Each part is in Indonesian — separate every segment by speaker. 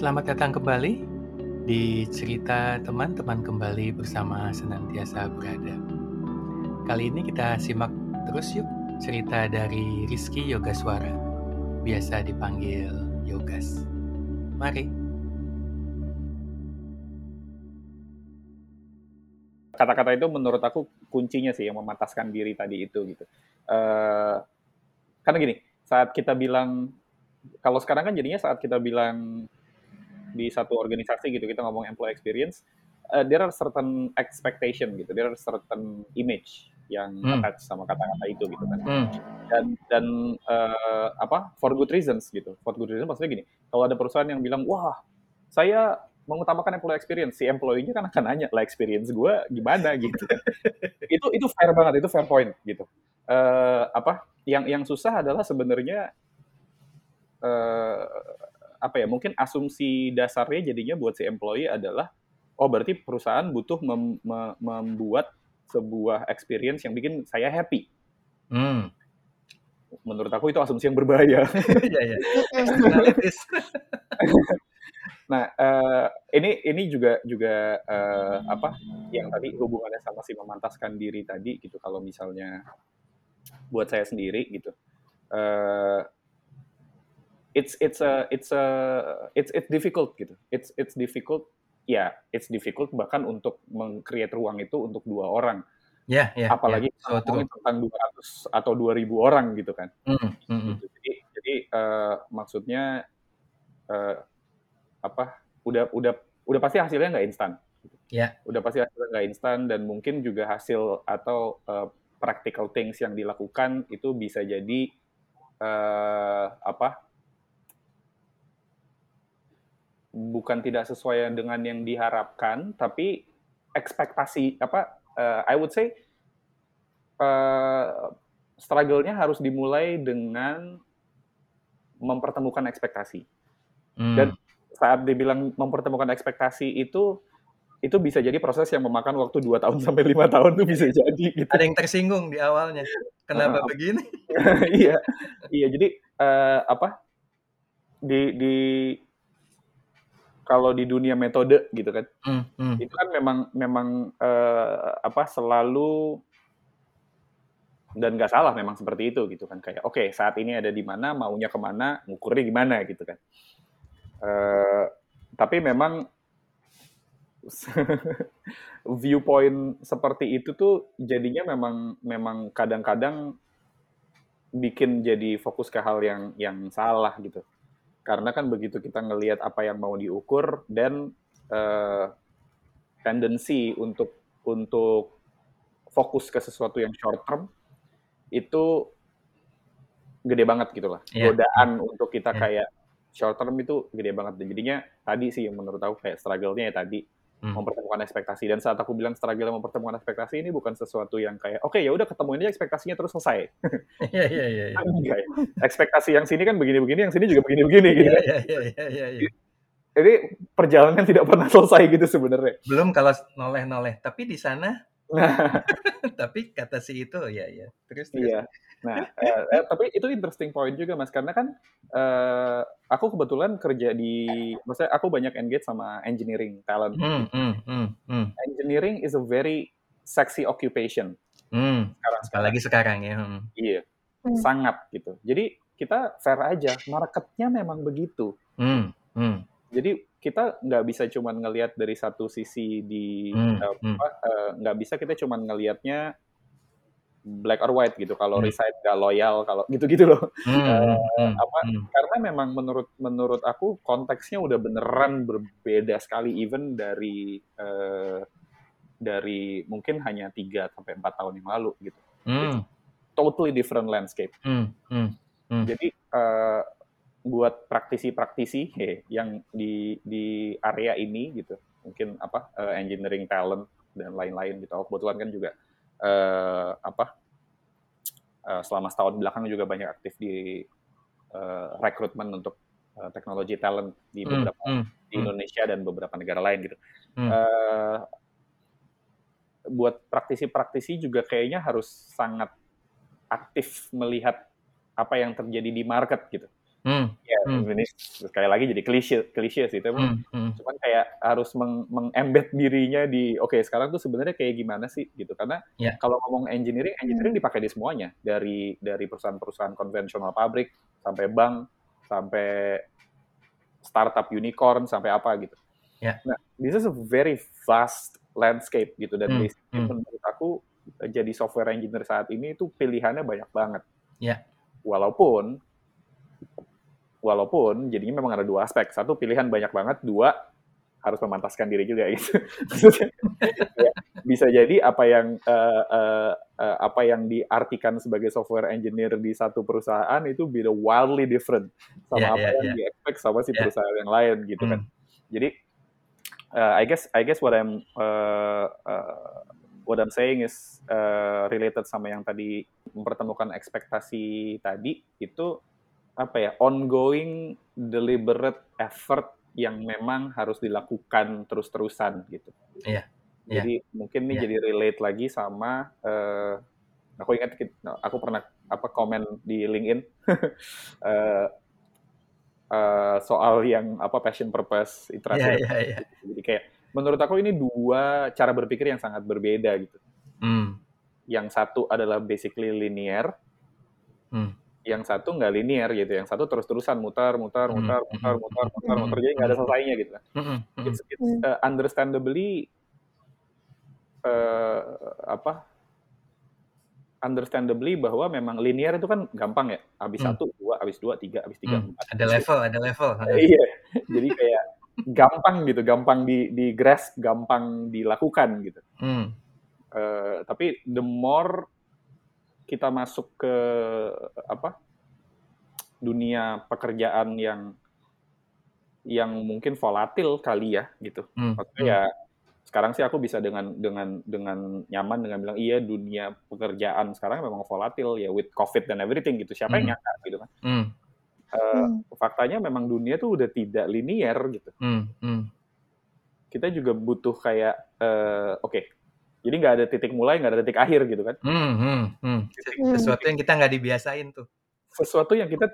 Speaker 1: Selamat datang kembali di cerita teman-teman kembali bersama senantiasa berada. Kali ini kita simak terus yuk cerita dari Rizky Yogaswara, biasa dipanggil Yogas. Mari.
Speaker 2: Kata-kata itu menurut aku kuncinya sih yang memataskan diri tadi itu gitu. Uh, karena gini, saat kita bilang kalau sekarang kan jadinya saat kita bilang di satu organisasi gitu kita ngomong employee experience uh, there are certain expectation gitu there are certain image yang hmm. attached sama kata-kata itu gitu kan. Hmm. dan dan uh, apa for good reasons gitu. For good reasons maksudnya gini kalau ada perusahaan yang bilang wah saya mengutamakan employee experience si employee-nya kan akan nanya lah experience gue gimana? gitu itu itu fair banget itu fair point gitu. Uh, apa yang yang susah adalah sebenarnya uh, apa ya mungkin asumsi dasarnya jadinya buat si employee adalah oh berarti perusahaan butuh mem, mem, membuat sebuah experience yang bikin saya happy. Hmm. Menurut aku itu asumsi yang berbahaya. Iya iya. nah uh, ini ini juga juga uh, apa yang tadi hubungannya sama si memantaskan diri tadi gitu kalau misalnya buat saya sendiri gitu. Uh, it's it's a it's a it's it's difficult gitu. It's it's difficult ya, yeah, it's difficult bahkan untuk mengcreate ruang itu untuk dua orang.
Speaker 1: Ya, yeah, yeah,
Speaker 2: apalagi yeah. So, tentang 200 atau 2000 orang gitu kan. Mm, mm, mm. Jadi jadi uh, maksudnya uh, apa? Udah udah udah pasti hasilnya nggak instan.
Speaker 1: Ya. Yeah.
Speaker 2: Udah pasti hasilnya nggak instan dan mungkin juga hasil atau uh, practical things yang dilakukan itu bisa jadi uh, apa? Bukan tidak sesuai dengan yang diharapkan, tapi ekspektasi apa? Uh, I would say uh, struggle-nya harus dimulai dengan mempertemukan ekspektasi. Hmm. Dan saat dibilang mempertemukan ekspektasi itu itu bisa jadi proses yang memakan waktu 2 tahun sampai lima tahun tuh bisa jadi
Speaker 1: gitu. Ada yang tersinggung di awalnya. Kenapa uh, begini?
Speaker 2: iya. Iya, jadi uh, apa? Di di kalau di dunia metode gitu kan, hmm, hmm. itu kan memang memang uh, apa selalu dan nggak salah memang seperti itu gitu kan. Kayak oke okay, saat ini ada di mana maunya ke mana ngukurnya gimana gitu kan. Uh, tapi memang viewpoint seperti itu tuh jadinya memang memang kadang-kadang bikin jadi fokus ke hal yang yang salah gitu karena kan begitu kita ngelihat apa yang mau diukur dan uh, tendensi untuk untuk fokus ke sesuatu yang short term itu gede banget gitu lah. Yeah. Godaan untuk kita yeah. kayak short term itu gede banget. Dan jadinya tadi sih yang menurut aku kayak struggle-nya ya tadi hmm. mempertemukan ekspektasi dan saat aku bilang struggle mempertemukan ekspektasi ini bukan sesuatu yang kayak oke okay, ya udah ketemu ini ekspektasinya terus selesai
Speaker 1: iya iya iya, iya.
Speaker 2: Ya. ekspektasi yang sini kan begini-begini yang sini juga begini-begini gitu
Speaker 1: iya iya iya iya, iya.
Speaker 2: jadi perjalanan tidak pernah selesai gitu sebenarnya
Speaker 1: belum kalau noleh-noleh tapi di sana Nah. tapi kata si itu ya ya terus, terus.
Speaker 2: iya nah eh, eh, tapi itu interesting point juga mas karena kan eh, aku kebetulan kerja di maksudnya aku banyak engage sama engineering talent mm, mm, mm, mm. engineering is a very sexy occupation
Speaker 1: mm, sekarang apalagi sekarang ya
Speaker 2: hmm. iya mm. sangat gitu jadi kita fair aja marketnya memang begitu mm, mm. jadi kita nggak bisa cuma ngelihat dari satu sisi di hmm, uh, hmm. uh, nggak bisa kita cuma ngelihatnya black or white gitu kalau hmm. resign nggak loyal kalau gitu-gitu loh hmm, uh, apa hmm. karena memang menurut menurut aku konteksnya udah beneran berbeda sekali even dari uh, dari mungkin hanya tiga sampai empat tahun yang lalu gitu hmm. totally different landscape hmm, hmm, hmm. jadi uh, buat praktisi-praktisi hey, yang di di area ini gitu mungkin apa uh, engineering talent dan lain-lain gitu aku kebetulan kan juga uh, apa uh, selama setahun belakang juga banyak aktif di uh, rekrutmen untuk uh, teknologi talent di hmm, beberapa mm, di hmm. Indonesia dan beberapa negara lain gitu mm. uh, buat praktisi-praktisi juga kayaknya harus sangat aktif melihat apa yang terjadi di market gitu Hmm. Ya, hmm. ini sekali lagi jadi klise, klise sih. Tapi hmm. Hmm. cuman kayak harus meng, mengembed dirinya di, oke okay, sekarang tuh sebenarnya kayak gimana sih gitu. Karena yeah. kalau ngomong engineering, engineering dipakai di semuanya. Dari dari perusahaan-perusahaan konvensional pabrik sampai bank sampai startup unicorn sampai apa gitu. Yeah. Nah, this is a very vast landscape gitu dan hmm. hmm. menurut aku jadi software engineer saat ini itu pilihannya banyak banget. Yeah. Walaupun walaupun jadinya memang ada dua aspek. Satu pilihan banyak banget, dua harus memantaskan diri juga gitu. ya, bisa jadi apa yang uh, uh, uh, apa yang diartikan sebagai software engineer di satu perusahaan itu beda wildly different sama yeah, apa yeah, yang yeah. di-expect sama si yeah. perusahaan yang lain gitu kan. Hmm. Jadi uh, I guess I guess what I'm uh, uh, what I'm saying is uh, related sama yang tadi mempertemukan ekspektasi tadi itu apa ya ongoing deliberate effort yang memang harus dilakukan terus-terusan gitu. Iya. Yeah. Jadi yeah. mungkin ini yeah. jadi relate lagi sama uh, aku ingat aku pernah apa komen di LinkedIn uh, uh, soal yang apa passion purpose iterasi. Yeah, yeah, yeah. Jadi kayak menurut aku ini dua cara berpikir yang sangat berbeda gitu. Mm. Yang satu adalah basically linear. Mm yang satu nggak linear gitu, yang satu terus-terusan mutar, mutar, hmm, mutar, hmm, mutar, mutar, hmm, mutar, mutar, jadi nggak ada selesainya gitu. It's, it's uh, understandably uh, apa? Understandably bahwa memang linear itu kan gampang ya, habis satu, dua, habis dua, tiga, habis tiga,
Speaker 1: empat. Ada level, ada level.
Speaker 2: iya, jadi kayak gampang gitu, gampang di di grasp, gampang dilakukan gitu. Hmm. Uh, tapi the more kita masuk ke apa dunia pekerjaan yang yang mungkin volatil kali ya gitu. Hmm. Maksudnya hmm. ya sekarang sih aku bisa dengan dengan dengan nyaman dengan bilang iya dunia pekerjaan sekarang memang volatil ya with covid dan everything gitu. Siapa hmm. yang nyangka gitu kan? Hmm. Uh, hmm. Faktanya memang dunia tuh udah tidak linier gitu. Hmm. Hmm. Kita juga butuh kayak uh, oke okay, jadi nggak ada titik mulai, nggak ada titik akhir gitu kan. Hmm, hmm,
Speaker 1: hmm. Sesuatu yang kita nggak dibiasain tuh.
Speaker 2: Sesuatu yang kita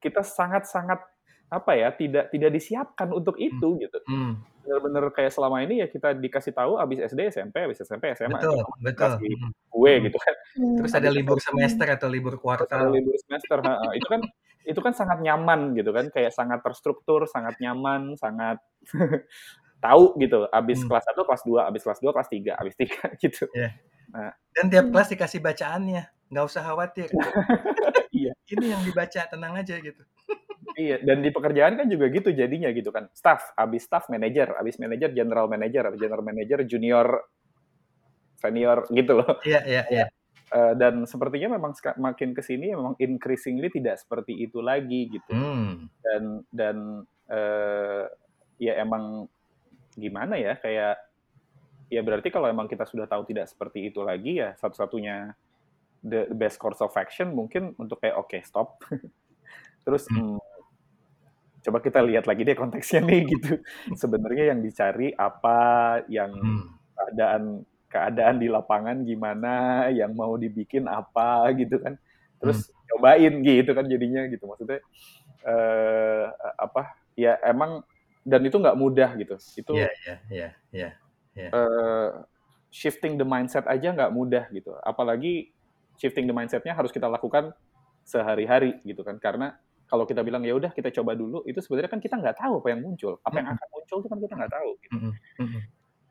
Speaker 2: kita sangat-sangat apa ya tidak tidak disiapkan untuk hmm. itu hmm. gitu. Hmm. Benar-benar kayak selama ini ya kita dikasih tahu abis SD SMP, abis SMP SMA.
Speaker 1: Betul, betul.
Speaker 2: Hmm. Gue hmm. gitu kan.
Speaker 1: Terus ada libur semester atau libur kuartal.
Speaker 2: Ada libur semester, ha, itu kan itu kan sangat nyaman gitu kan, kayak sangat terstruktur, sangat nyaman, sangat tahu gitu abis hmm. kelas 1 kelas 2 abis kelas 2 kelas 3 abis 3 gitu. Yeah.
Speaker 1: nah, dan tiap kelas dikasih bacaannya nggak usah khawatir. Iya. Ini yang dibaca tenang aja gitu.
Speaker 2: Iya dan di pekerjaan kan juga gitu jadinya gitu kan. Staff abis staff manager abis manager general manager abis general manager junior senior gitu loh.
Speaker 1: Iya iya iya.
Speaker 2: Uh, dan sepertinya memang makin ke sini memang increasingly tidak seperti itu lagi gitu. Hmm. dan dan uh, ya emang gimana ya kayak ya berarti kalau emang kita sudah tahu tidak seperti itu lagi ya satu-satunya the best course of action mungkin untuk kayak oke okay, stop terus hmm. Hmm, coba kita lihat lagi deh konteksnya nih gitu sebenarnya yang dicari apa yang hmm. keadaan keadaan di lapangan gimana yang mau dibikin apa gitu kan terus hmm. cobain gitu kan jadinya gitu maksudnya uh, apa ya emang dan itu nggak mudah gitu. Itu yeah, yeah, yeah, yeah, yeah. Uh, shifting the mindset aja nggak mudah gitu. Apalagi shifting the mindsetnya harus kita lakukan sehari-hari gitu kan. Karena kalau kita bilang ya udah kita coba dulu, itu sebenarnya kan kita nggak tahu apa yang muncul. Apa yang akan muncul itu kan kita nggak tahu. Gitu.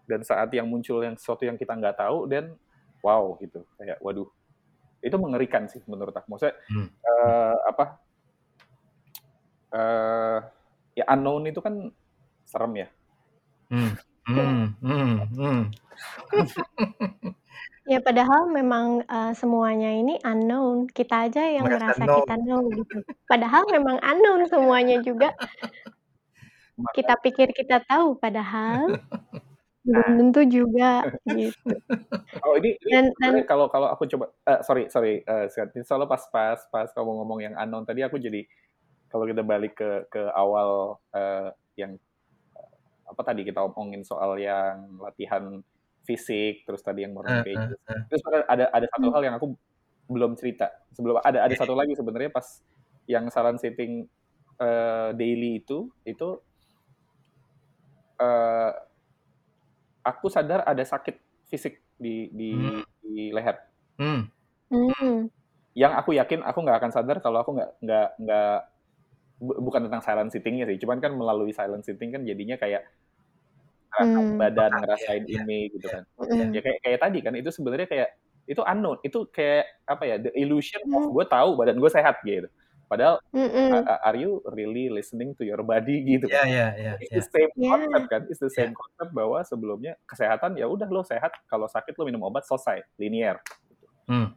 Speaker 2: Dan saat yang muncul yang sesuatu yang kita nggak tahu, dan wow gitu, kayak waduh, itu mengerikan sih menurut aku. Maksudnya mm. uh, apa? Uh, ya unknown itu kan serem ya. Hmm. Hmm. Hmm.
Speaker 3: Hmm. ya padahal memang uh, semuanya ini unknown. Kita aja yang merasa, merasa kita know gitu. Padahal memang unknown semuanya juga. Kita pikir kita tahu padahal belum nah. tentu juga gitu.
Speaker 2: Oh ini, ini dan, dan kalau kalau aku coba uh, sorry sorry uh, soalnya pas pas pas kamu ngomong yang unknown tadi aku jadi kalau kita balik ke ke awal uh, yang apa tadi kita omongin soal yang latihan fisik terus tadi yang morning pages uh, uh, uh. terus ada ada satu hal yang aku belum cerita sebelum ada ada satu lagi sebenarnya pas yang saran sitting uh, daily itu itu uh, aku sadar ada sakit fisik di di, hmm. di leher. Hmm. Hmm. Yang aku yakin aku nggak akan sadar kalau aku nggak nggak nggak bukan tentang silent sittingnya sih, cuman kan melalui silent sitting kan jadinya kayak hmm. badan ngerasain ya, ini gitu kan. Ya, ya kayak kayak tadi kan itu sebenarnya kayak itu unknown, itu kayak apa ya the illusion of gue tahu badan gue sehat gitu. Padahal mm are you really listening to your body gitu?
Speaker 1: Iya iya iya.
Speaker 2: It's the same yeah. concept kan? It's the same yeah. concept bahwa sebelumnya kesehatan ya udah lo sehat, kalau sakit lo minum obat selesai, linear. Gitu. Hmm.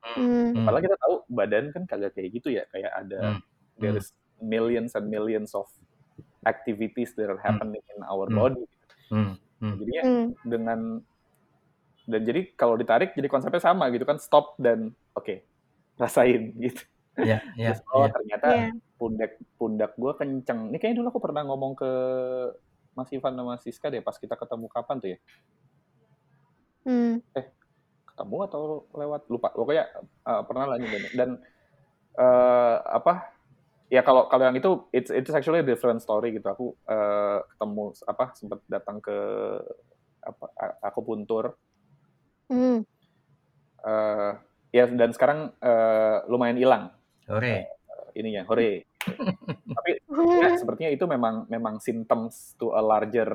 Speaker 2: Hmm. Padahal kita tahu badan kan kagak kayak gitu ya, kayak ada hmm. there's millions and millions of activities that are happening hmm. in our hmm. body. Hmm. Hmm. Jadinya hmm. dengan dan jadi kalau ditarik jadi konsepnya sama gitu kan stop dan oke okay, rasain gitu.
Speaker 1: Iya, iya.
Speaker 2: oh, ya. ternyata yeah. pundak pundak gue kenceng. Ini kayaknya dulu aku pernah ngomong ke Mas Ivan sama Siska deh pas kita ketemu kapan tuh ya? Hmm. Eh, ketemu atau lewat lupa. Pokoknya uh, pernah lah dan, dan uh, apa? Ya kalau kalau yang itu it's it's actually a different story gitu. Aku uh, ketemu apa sempat datang ke apa aku puntur. Hmm. Uh, ya dan sekarang uh, lumayan hilang
Speaker 1: Hore.
Speaker 2: Uh, ininya, hore. Tapi ya, sepertinya itu memang memang symptoms to a larger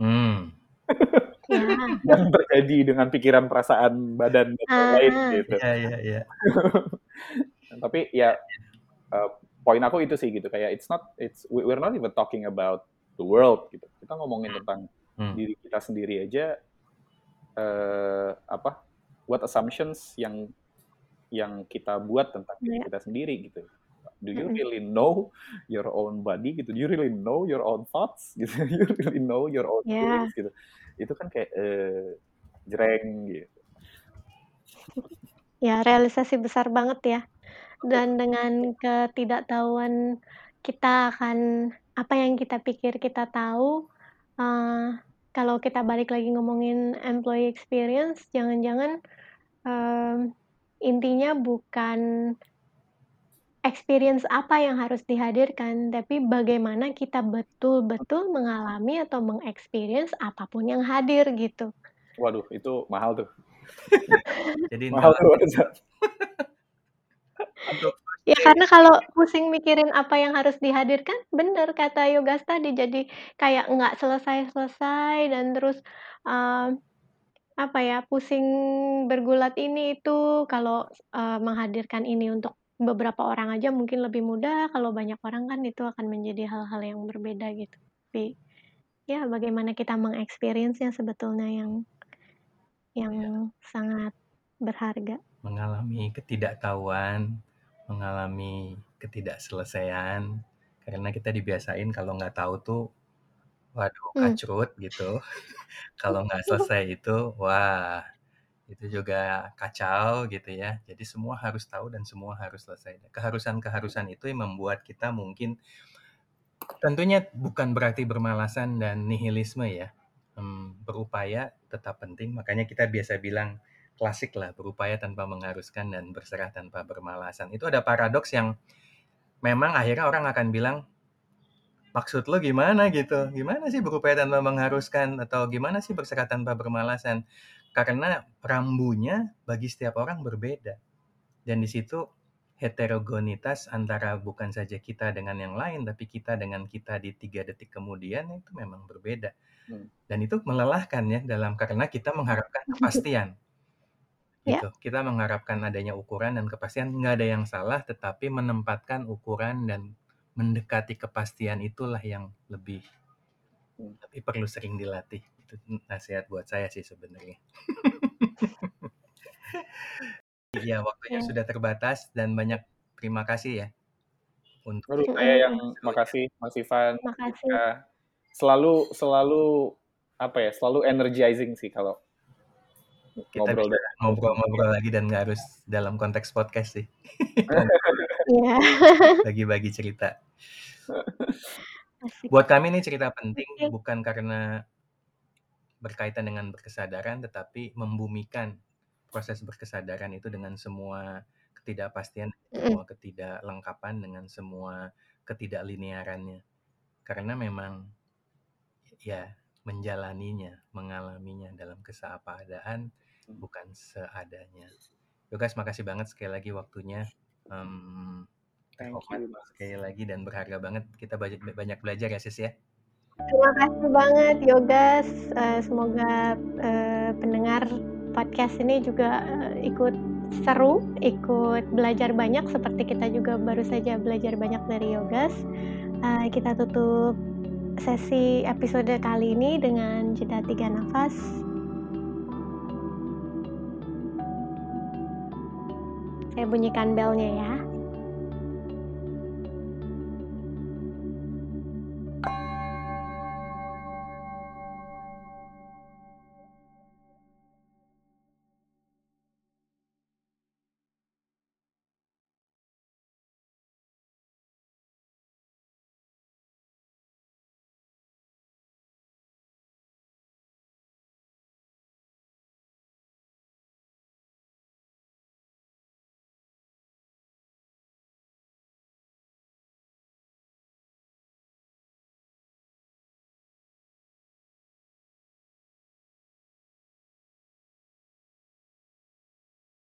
Speaker 2: hmm. yang terjadi dengan pikiran, perasaan, badan dan uh, lain gitu.
Speaker 1: Iya, iya, iya.
Speaker 2: Tapi ya uh, poin aku itu sih gitu kayak it's not it's we're not even talking about the world gitu. Kita ngomongin tentang hmm. diri kita sendiri aja uh, apa what assumptions yang yang kita buat tentang diri iya. kita sendiri gitu. Do you really know your own body gitu? Do you really know your own thoughts gitu? Do you really know your own yeah. feelings gitu? Itu kan kayak uh, jreng gitu.
Speaker 3: Ya, realisasi besar banget ya. Dan dengan ketidaktahuan kita akan apa yang kita pikir kita tahu, uh, kalau kita balik lagi ngomongin employee experience, jangan-jangan um, intinya bukan experience apa yang harus dihadirkan, tapi bagaimana kita betul-betul mengalami atau mengexperience apa pun yang hadir gitu.
Speaker 2: Waduh, itu mahal tuh.
Speaker 1: Jadi mahal tuh.
Speaker 3: Ya karena kalau pusing mikirin apa yang harus dihadirkan, bener kata Yogas tadi, jadi kayak nggak selesai-selesai dan terus apa ya, pusing bergulat ini itu, kalau, uh, menghadirkan ini untuk beberapa orang aja mungkin lebih mudah, kalau banyak orang kan itu akan menjadi hal-hal yang berbeda gitu. Tapi, ya bagaimana kita mengexperience-nya sebetulnya yang yang ya. sangat berharga.
Speaker 1: Mengalami ketidaktahuan, mengalami ketidakselesaian, karena kita dibiasain kalau nggak tahu tuh Waduh, Hmm. kacrut gitu. Kalau nggak selesai itu, wah, itu juga kacau gitu ya. Jadi semua harus tahu dan semua harus selesai. Keharusan-keharusan itu yang membuat kita mungkin tentunya bukan berarti bermalasan dan nihilisme ya. Hmm, berupaya tetap penting, makanya kita biasa bilang klasik lah, berupaya tanpa mengharuskan dan berserah tanpa bermalasan. Itu ada paradoks yang memang akhirnya orang akan bilang maksud lo gimana gitu? Gimana sih berupaya tanpa mengharuskan atau gimana sih berserah tanpa bermalasan? Karena rambunya bagi setiap orang berbeda. Dan di situ heterogenitas antara bukan saja kita dengan yang lain, tapi kita dengan kita di tiga detik kemudian itu memang berbeda. Hmm. Dan itu melelahkan ya dalam karena kita mengharapkan kepastian. Ya. Gitu. Kita mengharapkan adanya ukuran dan kepastian. Nggak ada yang salah, tetapi menempatkan ukuran dan mendekati kepastian itulah yang lebih hmm. tapi perlu sering dilatih. Itu nasihat buat saya sih sebenarnya. Iya, waktunya ya. sudah terbatas dan banyak terima kasih ya
Speaker 2: untuk Aduh, saya yang makasih Mas Ivan. Makasih. Ya, selalu selalu apa ya? Selalu energizing sih kalau
Speaker 1: ngobrol ngobrol-ngobrol lagi dan nggak harus dalam konteks podcast sih.
Speaker 3: Iya.
Speaker 1: Bagi-bagi cerita. Buat kami ini cerita penting bukan karena berkaitan dengan berkesadaran, tetapi membumikan proses berkesadaran itu dengan semua ketidakpastian, semua ketidaklengkapan dengan semua ketidaklinearannya. Karena memang ya menjalaninya, mengalaminya dalam keseapadaan bukan seadanya. Yogas, makasih banget sekali lagi waktunya. Um, Thank you, sekali lagi dan berharga banget. Kita banyak, banyak belajar ya, Sis ya.
Speaker 3: Terima kasih banget, Yogas. Uh, semoga uh, pendengar podcast ini juga uh, ikut seru, ikut belajar banyak seperti kita juga baru saja belajar banyak dari Yogas. Uh, kita tutup sesi episode kali ini dengan jeda tiga nafas. Saya bunyikan belnya ya.